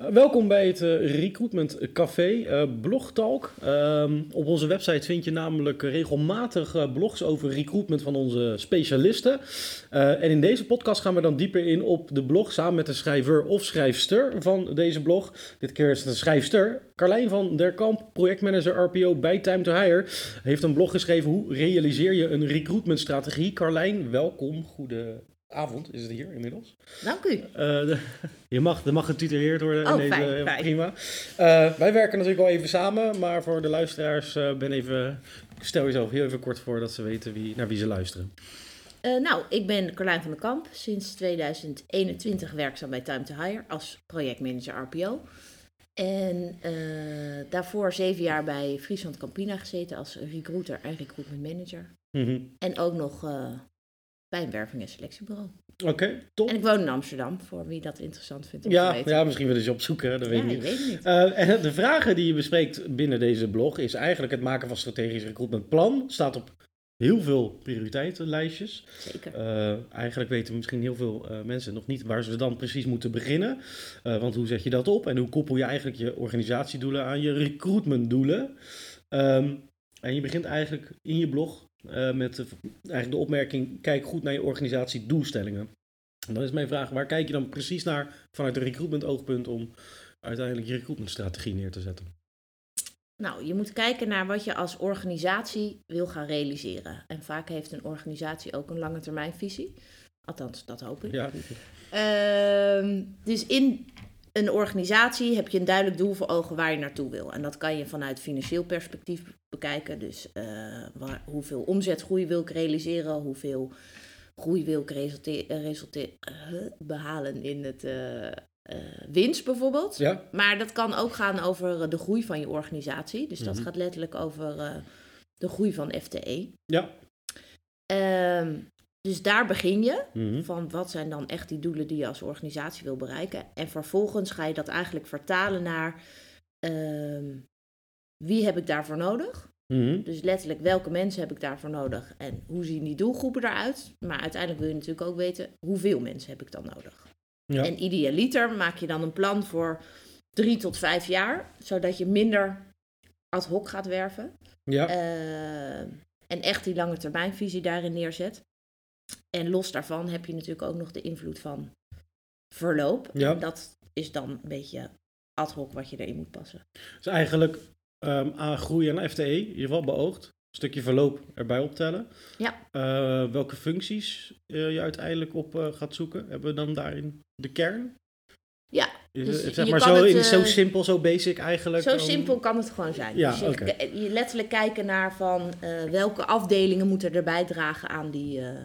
Uh, welkom bij het uh, Recruitment Café, uh, Blogtalk. Ehm, op onze website vind je namelijk regelmatig blogs over recruitment van onze specialisten. en in deze podcast gaan we dan dieper in op de blog samen met de schrijver of schrijfster van deze blog. Dit keer is het een schrijfster. Carlijn van der Kamp, projectmanager RPO bij Time to Hire, heeft een blog geschreven hoe realiseer je een recruitmentstrategie. Carlijn, welkom. Goede avond is het hier inmiddels. Dank u. Uh, je mag, er mag getituleerd worden. Oh, in deze, fijn, fijn. Prima. Uh, wij werken natuurlijk al even samen, maar voor de luisteraars uh, ben even, stel jezelf heel even kort voor dat ze weten wie, naar wie ze luisteren. nou, ik ben Carlijn van der Kamp, sinds 2021 werkzaam bij Time to Hire als projectmanager RPO. En daarvoor zeven jaar bij Friesland Campina gezeten als recruiter en recruitment manager. Mm -hmm. En ook nog bij een werving- en selectiebureau. Oké, okay, top. En ik woon in Amsterdam, voor wie dat interessant vindt om ja, te weten. Ja, misschien willen ze opzoeken, dat weet ja, ik niet. weet het niet. Uh, en de vragen die je bespreekt binnen deze blog is eigenlijk het maken van strategisch recruitmentplan. Staat op heel veel prioriteitenlijstjes. Zeker. Uh, eigenlijk weten misschien heel veel uh, mensen nog niet waar ze dan precies moeten beginnen. want hoe zet je dat op en hoe koppel je eigenlijk je organisatiedoelen aan je recruitmentdoelen? Um, en je begint eigenlijk in je blog uh, met de, eigenlijk de opmerking: kijk goed naar je organisatiedoelstellingen. En dan is mijn vraag: waar kijk je dan precies naar vanuit een recruitment oogpunt om uiteindelijk je recruitmentstrategie neer te zetten? Nou, je moet kijken naar wat je als organisatie wil gaan realiseren. En vaak heeft een organisatie ook een lange termijnvisie. Althans, dat hoop ik. Ja. Uh, dus in een organisatie heb je een duidelijk doel voor ogen waar je naartoe wil. En dat kan je vanuit financieel perspectief bekijken. Dus uh, waar, hoeveel omzetgroei wil ik realiseren, hoeveel groei wil ik resulte- uh, behalen in het uh, winst bijvoorbeeld. Ja. Maar dat kan ook gaan over de groei van je organisatie. Dus dat Mhm. gaat letterlijk over de groei van FTE. Ja. Ehm, dus daar begin je. Mhm. Van wat zijn dan echt die doelen die je als organisatie wil bereiken. En vervolgens ga je dat eigenlijk vertalen naar ehm, wie heb ik daarvoor nodig. Mhm. Dus letterlijk welke mensen heb ik daarvoor nodig en hoe zien die doelgroepen eruit. Maar uiteindelijk wil je natuurlijk ook weten hoeveel mensen heb ik dan nodig. Ja. En idealiter maak je dan een plan voor drie tot vijf jaar. Zodat je minder ad hoc gaat werven. ja. Eh, en echt die lange termijnvisie daarin neerzet. En los daarvan heb je natuurlijk ook nog de invloed van verloop. Ja. En dat is dan een beetje ad hoc wat je erin moet passen. Dus eigenlijk ehm, aan groei en FTE, in ieder geval beoogd. Een stukje verloop erbij optellen. Ja. Eh, welke functies eh, je uiteindelijk op eh, gaat zoeken, hebben we dan daarin de kern? Ja, Dus zeg je maar zo, het, in, zo eh, simpel, zo basic eigenlijk? Zo om- simpel kan het gewoon zijn. Ja, dus je, letterlijk kijken naar van eh, welke afdelingen moeten er bijdragen aan die eh,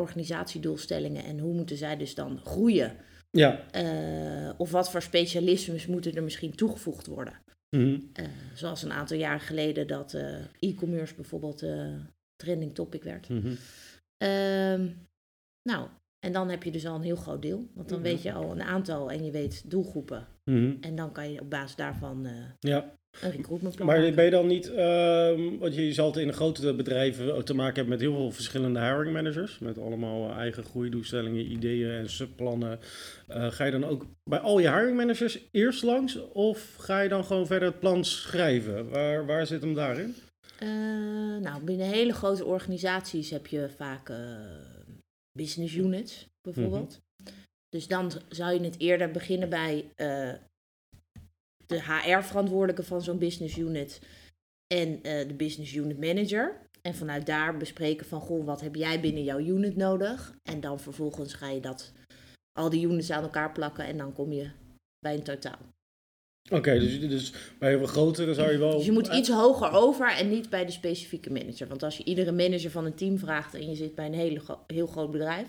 organisatiedoelstellingen en hoe moeten zij dus dan groeien. Ja. Eh, of wat voor specialismes moeten er misschien toegevoegd worden. Mhm. Eh, zoals een aantal jaren geleden dat eh, e-commerce bijvoorbeeld eh, trending topic werd. Mhm. Ehm, nou, en dan heb je dus al een heel groot deel. Want dan Ja. weet je al een aantal en je weet doelgroepen. Mhm. En dan kan je op basis daarvan eh, Ja. een recruitmentplan Maar maken. ben je dan niet, ehm, want je zal het in de grote bedrijven te maken hebben met heel veel verschillende hiring managers, met allemaal eh, eigen groeidoelstellingen, ideeën en subplannen. Eh, ga je dan ook bij al je hiring managers eerst langs of ga je dan gewoon verder het plan schrijven? Waar, waar zit hem daarin? Nou, binnen hele grote organisaties heb je vaak business units, bijvoorbeeld. Dus dan zou je het eerder beginnen bij eh, de HR-verantwoordelijke van zo'n business unit en eh, de business unit manager. En vanuit daar bespreken van, goh, wat heb jij binnen jouw unit nodig? En dan vervolgens ga je dat, al die units aan elkaar plakken en dan kom je bij een totaal. Oké, dus, dus bij een grotere zou je wel... Dus je moet iets hoger over en niet bij de specifieke manager. Want als je iedere manager van een team vraagt en je zit bij een hele, heel groot bedrijf,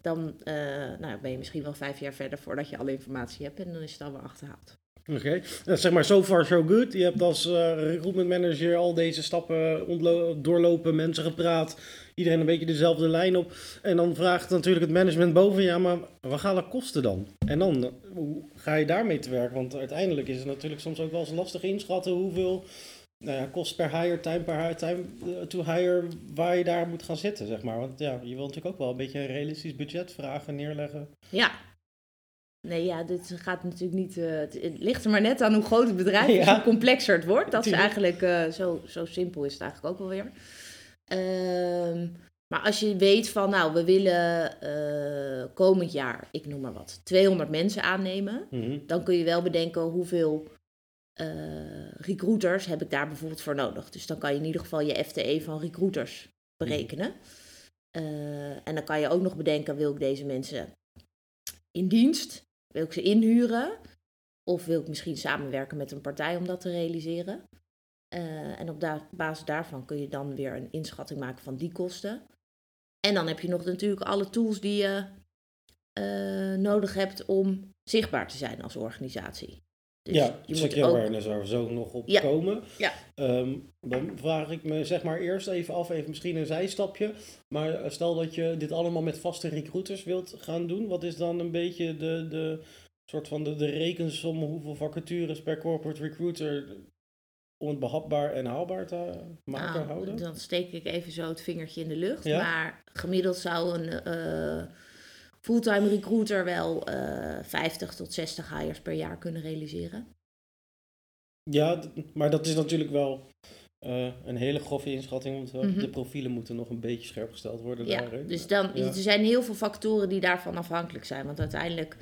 dan eh, nou, ben je misschien wel vijf jaar verder voordat je alle informatie hebt en dan is het alweer achterhaald. Oké, okay. zeg maar so far so good. Je hebt als uh, recruitment manager al deze stappen doorlopen, mensen gepraat, iedereen een beetje dezelfde lijn op. En dan vraagt natuurlijk het management boven, ja, maar wat gaan de kosten dan? En dan, hoe ga je daarmee te werk? Want uiteindelijk is het natuurlijk soms ook wel eens lastig inschatten hoeveel nou ja, kost per hire, time per hire, time to hire, waar je daar moet gaan zitten, zeg maar. Want ja, je wilt natuurlijk ook wel een beetje een realistisch budget vragen, neerleggen. Ja, Nee, ja, dit gaat natuurlijk niet. Uh, het, ligt er maar net aan hoe groot het bedrijf is, hoe complexer het wordt. Dat is eigenlijk uh, zo, zo simpel is het eigenlijk ook wel weer. Ehm, maar als je weet van, nou, we willen uh, komend jaar, ik noem maar wat, 200 mensen aannemen, Mhm. dan kun je wel bedenken hoeveel recruiters heb ik daar bijvoorbeeld voor nodig. Dus dan kan je in ieder geval je FTE van recruiters berekenen. en dan kan je ook nog bedenken, wil ik deze mensen in dienst? Wil ik ze inhuren? Of wil ik misschien samenwerken met een partij om dat te realiseren? Uh, en op basis daarvan kun je dan weer een inschatting maken van die kosten. En dan heb je nog natuurlijk alle tools die je uh, nodig hebt om zichtbaar te zijn als organisatie. Dus ja, je moet ook... awareness waar we zo nog op ja. komen. Ja. Um, dan vraag ik me zeg maar eerst even af, even misschien een zijstapje. Maar stel dat je dit allemaal met vaste recruiters wilt gaan doen. Wat is dan een beetje de, de soort van de, de rekensom hoeveel vacatures per corporate recruiter om het behapbaar en haalbaar te maken nou, houden? Dan steek ik even zo het vingertje in de lucht. Ja? Maar gemiddeld zou een uh, fulltime recruiter wel uh, 50 tot 60 hires per jaar kunnen realiseren. Ja, maar dat is natuurlijk wel uh, een hele grove inschatting, want Mhm. de profielen moeten nog een beetje scherp gesteld worden. Ja, daarin. dus dan, Ja. er zijn heel veel factoren die daarvan afhankelijk zijn. Want uiteindelijk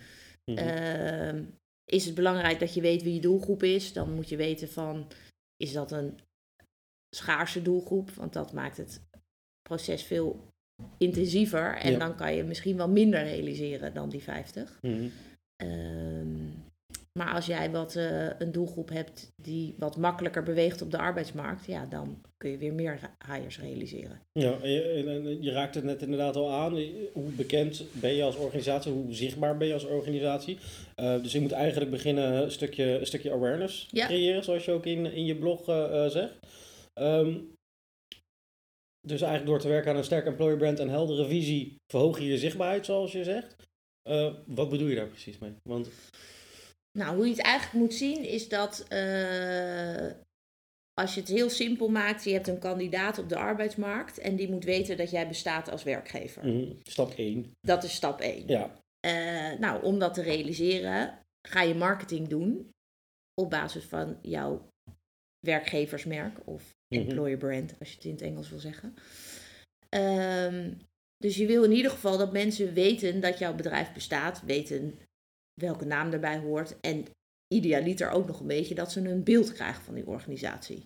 Mhm. uh, is het belangrijk dat je weet wie je doelgroep is. Dan moet je weten van, is dat een schaarse doelgroep? Want dat maakt het proces veel intensiever. En Ja. dan kan je misschien wel minder realiseren dan die 50. Mhm. Ehm, maar als jij wat, uh, een doelgroep hebt die wat makkelijker beweegt op de arbeidsmarkt, ja, dan kun je weer meer hires realiseren. Ja, en je, je raakt het net inderdaad al aan. Hoe bekend ben je als organisatie? Hoe zichtbaar ben je als organisatie? Uh, dus je moet eigenlijk beginnen een stukje, een stukje awareness Ja. creëren, zoals je ook in, in je blog uh, zegt. Um, dus eigenlijk door te werken aan een sterk employer brand en heldere visie, verhoog je je zichtbaarheid, zoals je zegt. Uh, wat bedoel je daar precies mee? Want nou, hoe je het eigenlijk moet zien is dat uh, als je het heel simpel maakt, je hebt een kandidaat op de arbeidsmarkt en die moet weten dat jij bestaat als werkgever. Mm, stap 1. Dat is stap 1. Ja. Uh, nou, om dat te realiseren, ga je marketing doen op basis van jouw werkgeversmerk of Mhm. Employer brand, als je het in het Engels wil zeggen. Um, dus je wil in ieder geval dat mensen weten dat jouw bedrijf bestaat, weten welke naam erbij hoort en idealiter ook nog een beetje dat ze een beeld krijgen van die organisatie.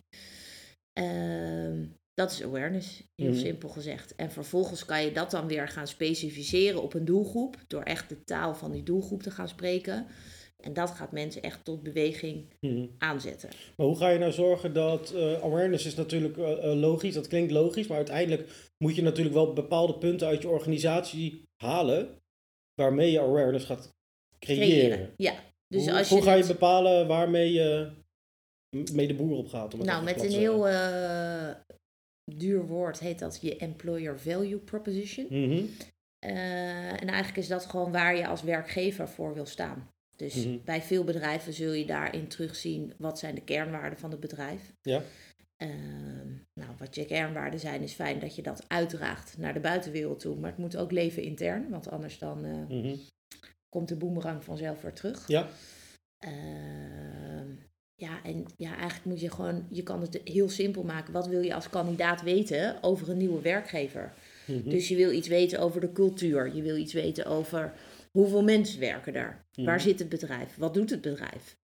Um, dat is awareness, heel Mhm. simpel gezegd. En vervolgens kan je dat dan weer gaan specificeren op een doelgroep, door echt de taal van die doelgroep te gaan spreken. En dat gaat mensen echt tot beweging Mhm. aanzetten. Maar hoe ga je nou zorgen dat uh, awareness is natuurlijk uh, uh, logisch, dat klinkt logisch, maar uiteindelijk moet je natuurlijk wel bepaalde punten uit je organisatie halen waarmee je awareness gaat creëren. Creëren, Ja. Dus hoe als hoe je ga je bepalen waarmee je mee de boer op gaat? Om Nou, met een heel eh, duur woord heet dat je employer value proposition. Mhm. Eh, en eigenlijk is dat gewoon waar je als werkgever voor wil staan. Dus Mhm. bij veel bedrijven zul je daarin terugzien wat zijn de kernwaarden van het bedrijf. Ja. Ehm, nou, wat je kernwaarden zijn, is fijn dat je dat uitdraagt naar de buitenwereld toe. Maar het moet ook leven intern, want anders dan eh, Mhm. komt de boemerang vanzelf weer terug. Ja. Ehm, ja, en ja, eigenlijk moet je gewoon, je kan het heel simpel maken. Wat wil je als kandidaat weten over een nieuwe werkgever? Mhm. Dus je wil iets weten over de cultuur. Je wil iets weten over hoeveel mensen werken daar. Waar zit het bedrijf? Wat doet het bedrijf?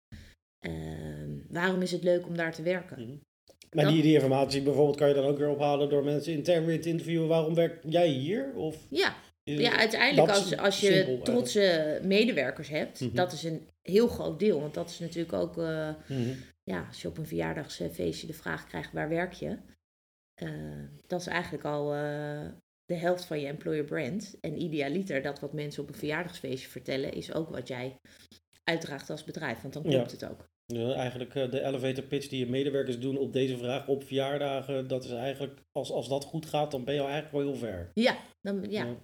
Ehm, waarom is het leuk om daar te werken? Maar Dat- die, die informatie bijvoorbeeld kan je dan ook weer ophalen door mensen intern weer te interviewen. Waarom werk jij hier? Of Ja, ja uiteindelijk als, als je simpel eigenlijk. trotse medewerkers hebt, Mhm. dat is een heel groot deel. Want dat is natuurlijk ook, eh, Mhm. ja, als je op een verjaardagsfeestje de vraag krijgt waar werk je, eh, dat is eigenlijk al eh, de helft van je employer brand. En idealiter dat wat mensen op een verjaardagsfeestje vertellen, is ook wat jij uitdraagt als bedrijf, want dan Ja. klopt het ook. Ja, eigenlijk eh, de elevator pitch die je medewerkers doen op deze vraag op verjaardagen, dat is eigenlijk, als, als dat goed gaat, dan ben je al eigenlijk wel heel ver. Ja, dan, ja. Ja.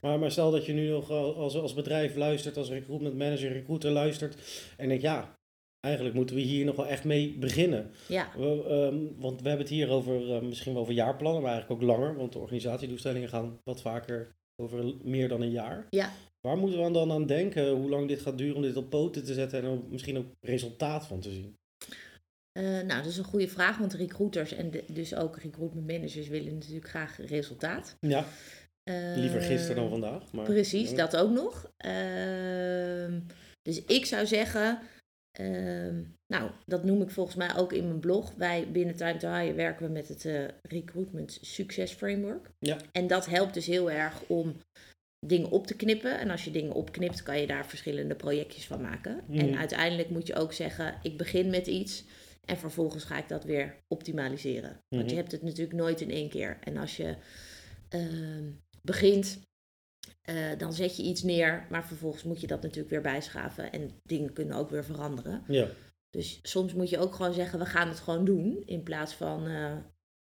Maar, maar stel dat je nu nog al- als, als bedrijf luistert, als recruitment manager, recruiter luistert en denkt, ja, eigenlijk moeten we hier nog wel echt mee beginnen. ja. We, ehm, want we hebben het hier over eh, misschien wel over jaarplannen, maar eigenlijk ook langer, want de organisatiedoelstellingen gaan wat vaker over meer dan een jaar. Ja. Waar moeten we dan aan denken, hoe lang dit gaat duren om dit op poten te zetten en er misschien ook resultaat van te zien? Eh, nou, dat is een goede vraag, want recruiters en de- dus ook recruitment managers willen natuurlijk graag resultaat. Ja, liever Eh, gisteren dan vandaag. Maar, Precies, Ja. dat ook nog. Ehm, dus ik zou zeggen, ehm, nou, dat noem ik volgens mij ook in mijn blog. Wij binnen Time to Hire werken we met het eh, Recruitment Success Framework. Ja. En dat helpt dus heel erg om dingen op te knippen. En als je dingen opknipt, kan je daar verschillende projectjes van maken. En uiteindelijk moet je ook zeggen, ik begin met iets en vervolgens ga ik dat weer optimaliseren. Want Mhm. je hebt het natuurlijk nooit in één keer. En als je ehm, begint, eh, dan zet je iets neer, maar vervolgens moet je dat natuurlijk weer bijschaven. En dingen kunnen ook weer veranderen. Ja, Dus soms moet je ook gewoon zeggen, we gaan het gewoon doen. In plaats van, eh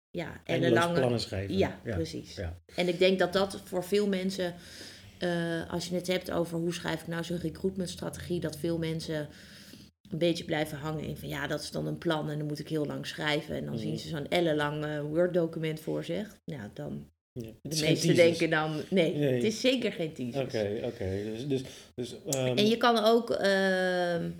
ja, eindeloos ellenlange... plannen schrijven. Ja, precies. ja. En ik denk dat dat voor veel mensen, eh, als je het hebt over hoe schrijf ik nou zo'n recruitmentstrategie, dat veel mensen een beetje blijven hangen in van ja, dat is dan een plan en dan moet ik heel lang schrijven. En dan Mhm. zien ze zo'n ellenlang Word-document voor zich. Nou, dan Ja. De meesten denken dan, nee, Nee. het is zeker geen thesis. Oké, oké. Dus, dus, dus ehm, En je kan ook, ehm,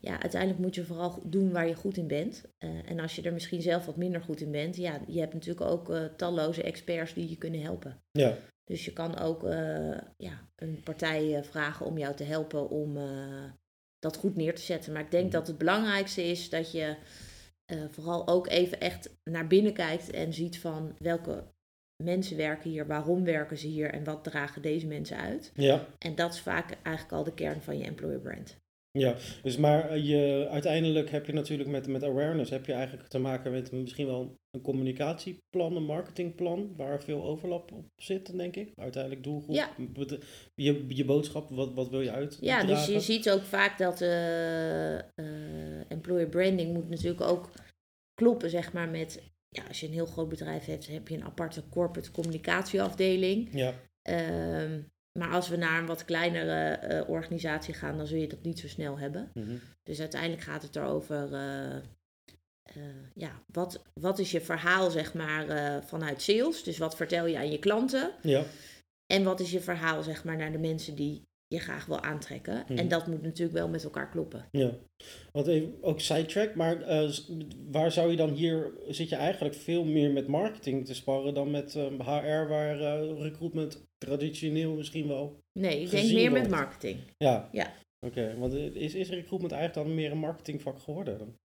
ja, uiteindelijk moet je vooral doen waar je goed in bent. Eh, en als je er misschien zelf wat minder goed in bent, ja, je hebt natuurlijk ook eh, talloze experts die je kunnen helpen. ja, Dus je kan ook eh, ja, een partij vragen om jou te helpen om dat goed neer te zetten. Maar ik denk Mhm. dat het belangrijkste is dat je vooral ook even echt naar binnen kijkt en ziet van welke mensen werken hier, waarom werken ze hier en wat dragen deze mensen uit. ja, En dat is vaak eigenlijk al de kern van je employer brand. ja. Dus maar eh, je, uiteindelijk heb je natuurlijk met, met awareness heb je eigenlijk te maken met misschien wel een communicatieplan, een marketingplan, waar veel overlap op zit, denk ik. Uiteindelijk doelgroep, Ja. je, je boodschap, wat, wat wil je uit? Ja, dus je ziet ook vaak dat eh, employer branding moet natuurlijk ook kloppen, zeg maar, met... Ja, als je een heel groot bedrijf hebt, heb je een aparte corporate communicatieafdeling. Ja, Ehm, maar als we naar een wat kleinere eh, organisatie gaan, dan zul je dat niet zo snel hebben. mhm. Dus uiteindelijk gaat het erover, eh, ja, wat, wat is je verhaal, zeg maar, vanuit sales? Dus wat vertel je aan je klanten? ja, En wat is je verhaal, zeg maar, naar de mensen die je graag wil aantrekken? Mhm. En dat moet natuurlijk wel met elkaar kloppen. ja. Want even, ook sidetrack, maar eh, waar zou je dan hier, zit je eigenlijk veel meer met marketing te sparren dan met HR, waar eh, recruitment traditioneel misschien wel Nee, ik denk meer met marketing. Ja. Ja. Oké, want is, is recruitment eigenlijk dan meer een marketingvak geworden? dan?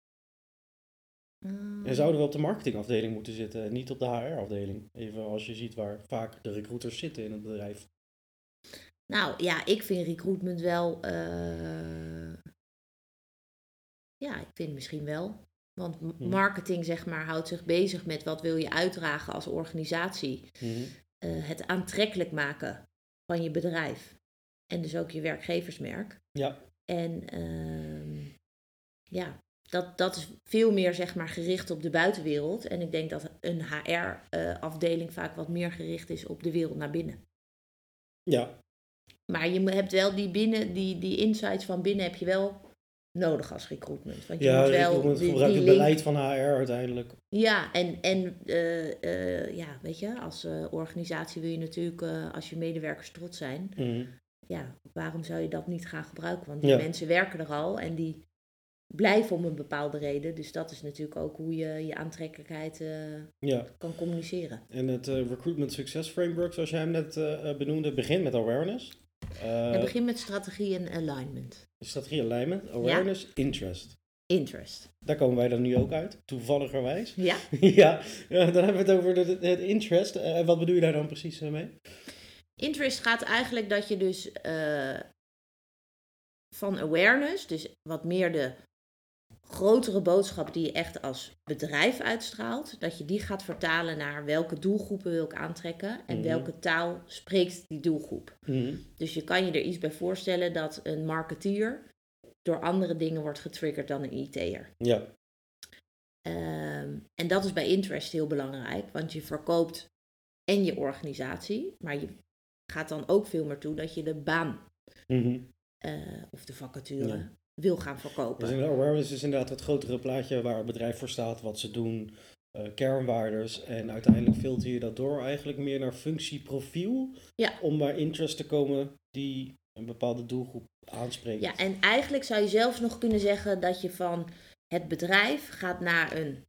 En zouden we op de marketingafdeling moeten zitten en niet op de HR-afdeling? Even als je ziet waar vaak de recruiters zitten in het bedrijf. Nou ja, ik vind recruitment wel. eh, Ja, ik vind misschien wel. Want Mhm. marketing, zeg maar, houdt zich bezig met wat wil je uitdragen als organisatie. Mhm. Eh, het aantrekkelijk maken van je bedrijf. En dus ook je werkgeversmerk. Ja, En ehm, ja, dat, dat is veel meer zeg maar gericht op de buitenwereld. En ik denk dat een HR-afdeling vaak wat meer gericht is op de wereld naar binnen. ja, Maar je hebt wel die binnen, die, die insights van binnen heb je wel nodig als recruitment. Want je ja moet wel die, die het beleid van HR uiteindelijk. Ja, en, en eh, eh, ja, weet je, als eh, organisatie wil je natuurlijk, als je medewerkers trots zijn, Mhm. ja, waarom zou je dat niet gaan gebruiken? Want die Ja. mensen werken er al en die blijven om een bepaalde reden. Dus dat is natuurlijk ook hoe je je aantrekkelijkheid Ja, kan communiceren. en het Recruitment Success Framework, zoals jij hem net benoemde, begint met awareness. Eh, Het begint met strategie en alignment. strategie alignment, awareness, interest. Interest. Daar komen wij dan nu ook uit, toevalligerwijs. Ja, ja, dan hebben we het over de, het interest. Eh, wat bedoel je daar dan precies eh, mee? interest gaat eigenlijk dat je dus eh, van awareness, dus wat meer de grotere boodschap die je echt als bedrijf uitstraalt, dat je die gaat vertalen naar welke doelgroepen wil ik aantrekken en Mhm. welke taal spreekt die doelgroep. Mhm. Dus je kan je er iets bij voorstellen dat een marketeer door andere dingen wordt getriggerd dan een IT'er. Ja. Ehm, en dat is bij interest heel belangrijk, want je verkoopt en je organisatie, maar je gaat dan ook veel meer toe dat je de baan Mhm. eh, of de vacature Ja. Wil gaan verkopen. Dus awareness is inderdaad het grotere plaatje waar het bedrijf voor staat, wat ze doen, eh, kernwaardes. En uiteindelijk filter je dat door eigenlijk meer naar functieprofiel. Ja. Om bij interest te komen die een bepaalde doelgroep aanspreekt. Ja, en eigenlijk zou je zelfs nog kunnen zeggen dat je van het bedrijf gaat naar een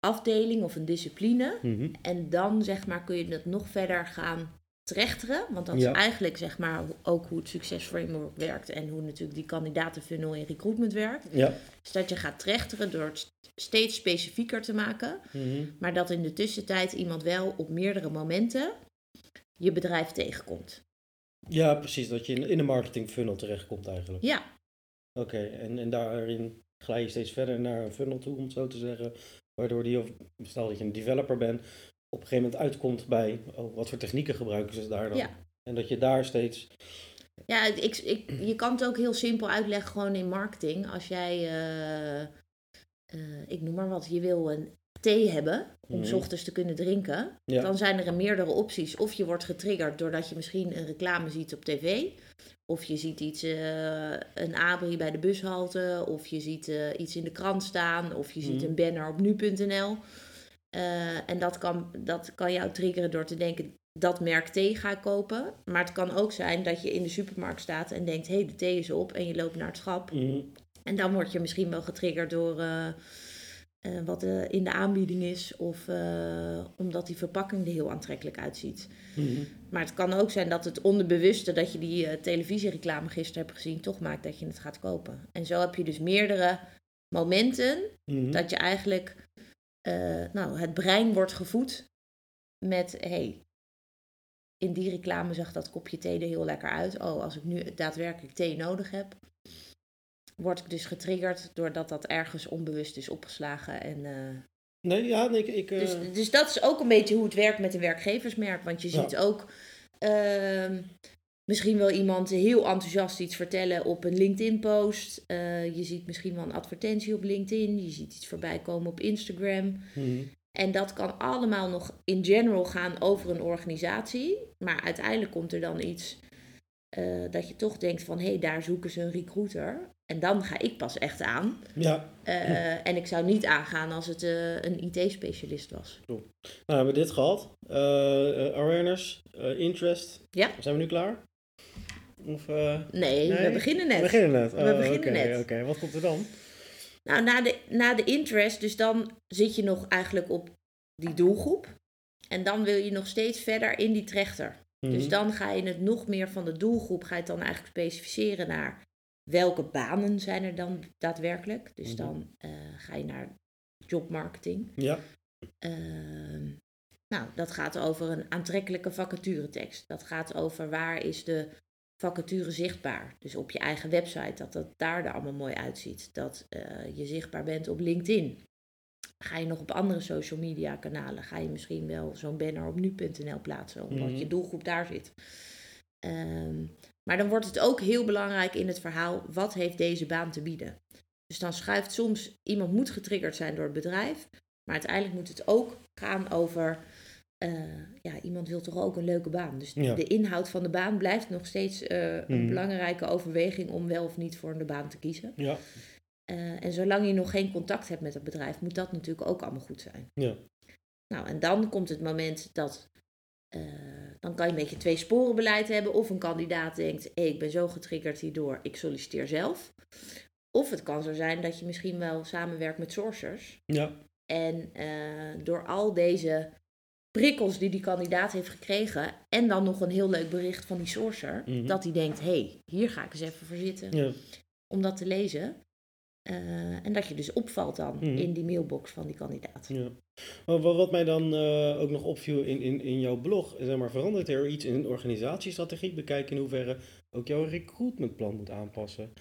afdeling of een discipline. Mhm. En dan zeg maar kun je het nog verder gaan trechteren. Want dat Ja. is eigenlijk zeg maar ook hoe het succesframework werkt. En hoe natuurlijk die kandidatenfunnel in recruitment werkt. Ja. Is dat je gaat trechteren door het steeds specifieker te maken. Mhm. Maar dat in de tussentijd iemand wel op meerdere momenten je bedrijf tegenkomt. ja, precies. Dat je in, in de marketing funnel terechtkomt eigenlijk. Ja, Oké, en, en daarin glij je steeds verder naar een funnel toe, om het zo te zeggen. Waardoor die, of stel dat je een developer bent, op een gegeven moment uitkomt bij oh, wat voor technieken gebruiken ze daar dan. Ja. En dat je daar steeds. Ja, ik, ik, je kan het ook heel simpel uitleggen gewoon in marketing. Als jij, eh, eh, ik noem maar wat, je wil een thee hebben om Mhm. s ochtends te kunnen drinken. Ja. Dan zijn er meerdere opties. Of je wordt getriggerd doordat je misschien een reclame ziet op tv. Of je ziet iets, eh, een abri bij de bushalte. Of je ziet iets in de krant staan. Of je ziet Mhm. een banner op nu.nl. Eh, en dat kan, dat kan jou triggeren door te denken, dat merk thee ga ik kopen. Maar het kan ook zijn dat je in de supermarkt staat en denkt, hé, hey, de thee is op. En je loopt naar het schap. Mhm. En dan word je misschien wel getriggerd door eh, eh, wat er in de aanbieding is. Of omdat die verpakking er heel aantrekkelijk uitziet. Mhm. Maar het kan ook zijn dat het onderbewuste dat je die televisiereclame gisteren hebt gezien, toch maakt dat je het gaat kopen. En zo heb je dus meerdere momenten Mhm. dat je eigenlijk, eh, nou, het brein wordt gevoed met, hey, in die reclame zag dat kopje thee er heel lekker uit. Oh, als ik nu daadwerkelijk thee nodig heb, word ik dus getriggerd doordat dat ergens onbewust is opgeslagen. En, eh, Nee, ja, nee, ik. ik eh, dus, dus dat is ook een beetje hoe het werkt met een werkgeversmerk. Want je Ja. ziet ook ehm, misschien wel iemand heel enthousiast iets vertellen op een LinkedIn-post. Eh, je ziet misschien wel een advertentie op LinkedIn. Je ziet iets voorbij komen op Instagram. mhm. En dat kan allemaal nog in general gaan over een organisatie. Maar uiteindelijk komt er dan iets eh, dat je toch denkt van... hé, hey, daar zoeken ze een recruiter. En dan ga ik pas echt aan. Ja, Eh, En ik zou niet aangaan als het een IT-specialist was. nou hebben we dit gehad. Eh, eh, awareness, interest. Ja. Zijn we nu klaar? Of, eh, Nee, Nee, we beginnen net. We beginnen net. We Oh, beginnen oké, net. Oké, wat komt er dan? Nou, na de, na de interest, dus dan zit je nog eigenlijk op die doelgroep. En dan wil je nog steeds verder in die trechter. Dus Mhm. dan ga je het nog meer van de doelgroep, ga je het dan eigenlijk specificeren naar welke banen zijn er dan daadwerkelijk. Dus Mhm. dan eh, ga je naar jobmarketing. Ja. Ehm, nou, dat gaat over een aantrekkelijke vacaturetekst. Dat gaat over waar is de vacature zichtbaar. Dus op je eigen website, dat het daar er allemaal mooi uitziet. Dat eh, je zichtbaar bent op LinkedIn. Ga je nog op andere social media kanalen, ga je misschien wel zo'n banner op nu.nl plaatsen, omdat Mhm. je doelgroep daar zit. Ehm, maar dan wordt het ook heel belangrijk in het verhaal, wat heeft deze baan te bieden? Dus dan schuift soms, iemand moet getriggerd zijn door het bedrijf, maar uiteindelijk moet het ook gaan over, eh, ja, iemand wil toch ook een leuke baan. Dus Ja. de inhoud van de baan blijft nog steeds eh, een Mhm. belangrijke overweging om wel of niet voor de baan te kiezen. Ja. Eh, en zolang je nog geen contact hebt met het bedrijf, moet dat natuurlijk ook allemaal goed zijn. Ja. Nou, en dan komt het moment dat. dan kan je een beetje twee sporen beleid hebben. Of een kandidaat denkt: ik ben zo getriggerd hierdoor, ik solliciteer zelf. Of het kan zo zijn dat je misschien wel samenwerkt met sourcers. Ja. En door al deze prikkels die die kandidaat heeft gekregen. en dan nog een heel leuk bericht van die sourcer. Mhm. dat hij denkt: hé, hey, hier ga ik eens even voor zitten Ja. om dat te lezen. Eh, en dat je dus opvalt dan Mhm. in die mailbox van die kandidaat. Ja. Maar wa- wat mij dan eh, ook nog opviel in, in, in jouw blog, zeg maar, verandert er iets in een organisatiestrategie? Bekijk in hoeverre ook jouw recruitmentplan moet aanpassen.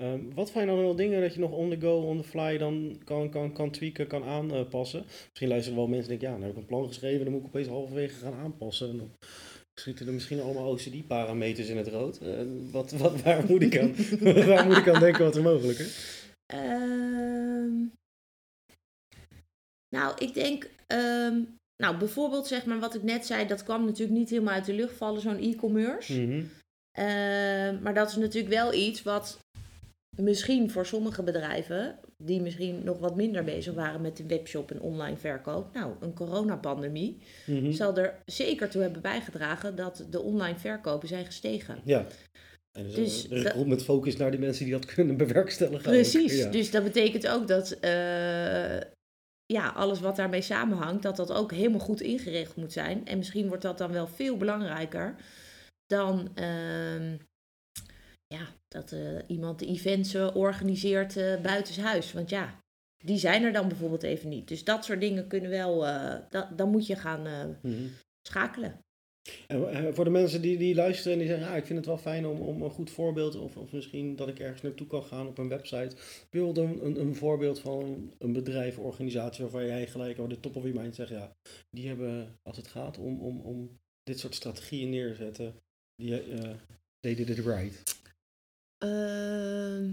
Ehm, wat zijn dan wel dingen dat je nog on the go, on the fly dan kan, kan, kan tweaken, kan aanpassen? Misschien luisteren wel mensen en denken, ja, nou heb ik een plan geschreven, dan moet ik opeens halverwege gaan aanpassen. En dan Schieten er misschien allemaal OCD-parameters in het rood? Uh, wat, wat, waar, moet ik aan, waar moet ik aan denken wat er mogelijk is? Ehm, nou, ik denk, ehm, nou bijvoorbeeld zeg maar wat ik net zei, dat kwam natuurlijk niet helemaal uit de lucht vallen, zo'n e-commerce. Mm maar dat is natuurlijk wel iets wat misschien voor sommige bedrijven, die misschien nog wat minder bezig waren met de webshop en online verkoop, nou, een coronapandemie, mm zal er zeker toe hebben bijgedragen dat de online verkopen zijn gestegen. Ja. En dus, dus de met focus naar die mensen die dat kunnen bewerkstelligen. Precies, dus dat betekent ook dat uh, ja, alles wat daarmee samenhangt, dat dat ook helemaal goed ingericht moet zijn. En misschien wordt dat dan wel veel belangrijker dan uh, ja, dat uh, iemand de events uh, organiseert uh, buitenshuis. Want ja, die zijn er dan bijvoorbeeld even niet. Dus dat soort dingen kunnen wel, da dan moet je gaan mm schakelen. En voor de mensen die, die luisteren en die zeggen, ah, ik vind het wel fijn om, om een goed voorbeeld, of, of misschien dat ik ergens naartoe kan gaan op een website. Wil een, een, een voorbeeld van een bedrijf, organisatie waarvan jij gelijk over de top of je mind zegt, ja, die hebben, als het gaat om, om, om dit soort strategieën neerzetten, die they did it right. Ehm,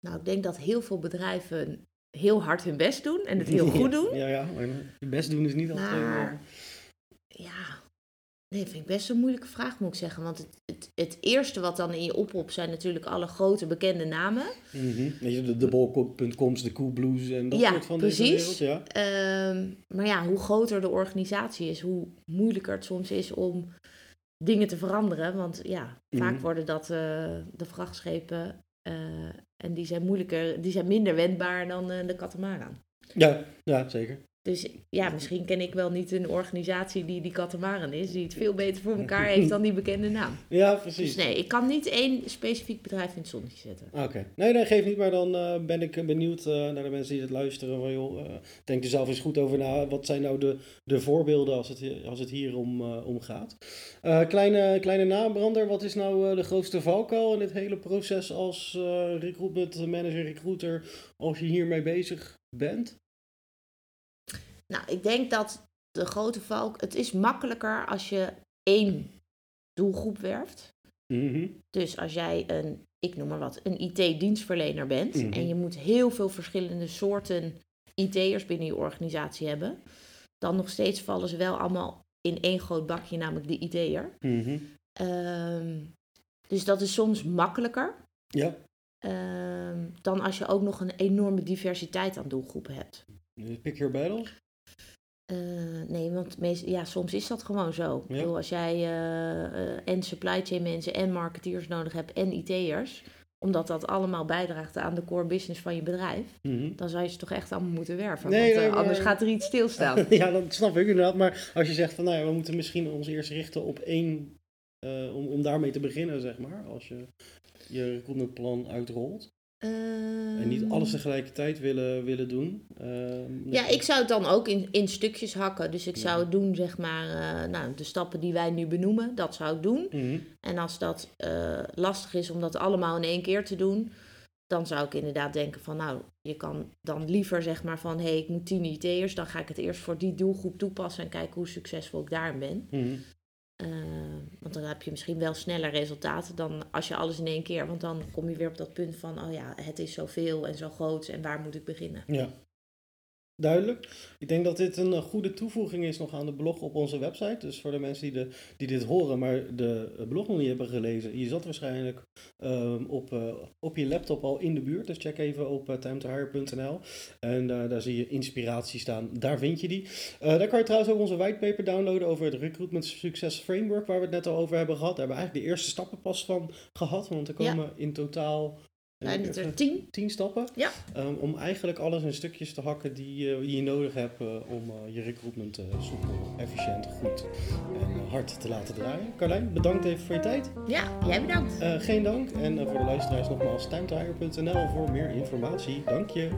nou, ik denk dat heel veel bedrijven heel hard hun best doen en het heel goed doen. Ja, ja, maar je best doen is niet altijd... Maar, ja, nee, vind ik best een moeilijke vraag, moet ik zeggen. Want het, het, het eerste wat dan in je oproep zijn natuurlijk alle grote bekende namen. Mm -hmm. De, de bol.coms, de Coolblues en dat soort van precies. wereld. Ja, um, maar ja, hoe groter de organisatie is, hoe moeilijker het soms is om dingen te veranderen. Want ja, vaak mhm. worden dat uh, de vrachtschepen uh, en die zijn moeilijker, die zijn minder wendbaar dan uh, de katamaran. Ja, ja, zeker. Dus ja, misschien ken ik wel niet een organisatie die die katamaran is, die het veel beter voor elkaar heeft dan die bekende naam. Ja, precies. Dus nee, ik kan niet één specifiek bedrijf in het zonnetje zetten. Oké. Nee, nee, geef niet, maar dan uh, ben ik benieuwd uh, naar de mensen die het luisteren. Van, joh, uh, denk er zelf eens goed over na. Wat zijn nou de, de voorbeelden als het, als het hier om, om gaat? kleine, kleine naambrander, wat is nou de grootste valkuil in dit hele proces als recruitment manager, recruiter, als je hiermee bezig bent? Nou, ik denk dat de grote valk. Het is makkelijker als je één doelgroep werft. Mhm. Dus als jij een, ik noem maar wat, een IT-dienstverlener bent. Mhm. En je moet heel veel verschillende soorten IT'ers binnen je organisatie hebben. Dan nog steeds vallen ze wel allemaal in één groot bakje, namelijk de IT'er. Mm dus dat is soms makkelijker. Ja. Um, dan als je ook nog een enorme diversiteit aan doelgroepen hebt. Pick your battles? Uh, nee, want meest, ja, soms is dat gewoon zo. Ja. Bedoel, als jij uh, en supply chain mensen en marketeers nodig hebt en IT'ers, omdat dat allemaal bijdraagt aan de core business van je bedrijf, mm dan zou je ze toch echt allemaal moeten werven. Nee, want anders gaat er iets stilstaan. ja, dat snap ik inderdaad. Maar als je zegt van nou ja, we moeten misschien ons eerst richten op één, om, om daarmee te beginnen, zeg maar, als je je recruitmentplan uitrolt. En niet alles ehm. tegelijkertijd willen, willen doen. Ehm, ja, ik zou het dan ook in, in stukjes hakken. Dus ik zou doen, zeg maar, uh, nou, de stappen die wij nu benoemen, dat zou ik doen. Mhm. En als dat uh, lastig is om dat allemaal in één keer te doen, dan zou ik inderdaad denken van, nou, je kan dan liever zeg maar van, hé, hey, ik moet tien IT'ers, dan ga ik het eerst voor die doelgroep toepassen en kijken hoe succesvol ik daarin ben. Mm uh, want dan heb je misschien wel sneller resultaten dan als je alles in één keer. Want dan kom je weer op dat punt van, oh ja, het is zoveel en zo groot en waar moet ik beginnen? Ja. Duidelijk. Ik denk dat dit een eh, goede toevoeging is nog aan de blog op onze website. Dus voor de mensen die, de, die dit horen, maar de blog nog niet hebben gelezen. Je zat waarschijnlijk um, op, uh, op je laptop al in de buurt. Dus check even op uh, timetohire.nl. En uh, daar zie je inspiratie staan. Daar vind je die. Uh, daar kan je trouwens ook onze whitepaper downloaden over het Recruitment Success Framework. Waar we het net al over hebben gehad. Daar hebben we eigenlijk de eerste stappen pas van gehad. Want er komen in totaal zijn het er tien? Tien stappen. Ja. Um, om eigenlijk alles in stukjes te hakken die, uh, je nodig hebt uh, om uh, je recruitment soepel, efficiënt, goed en hard te laten draaien. Carlijn, bedankt even voor je tijd. Ja, jij bedankt. geen dank. En voor de luisteraars nogmaals timetiger.nl voor meer informatie. Dank je.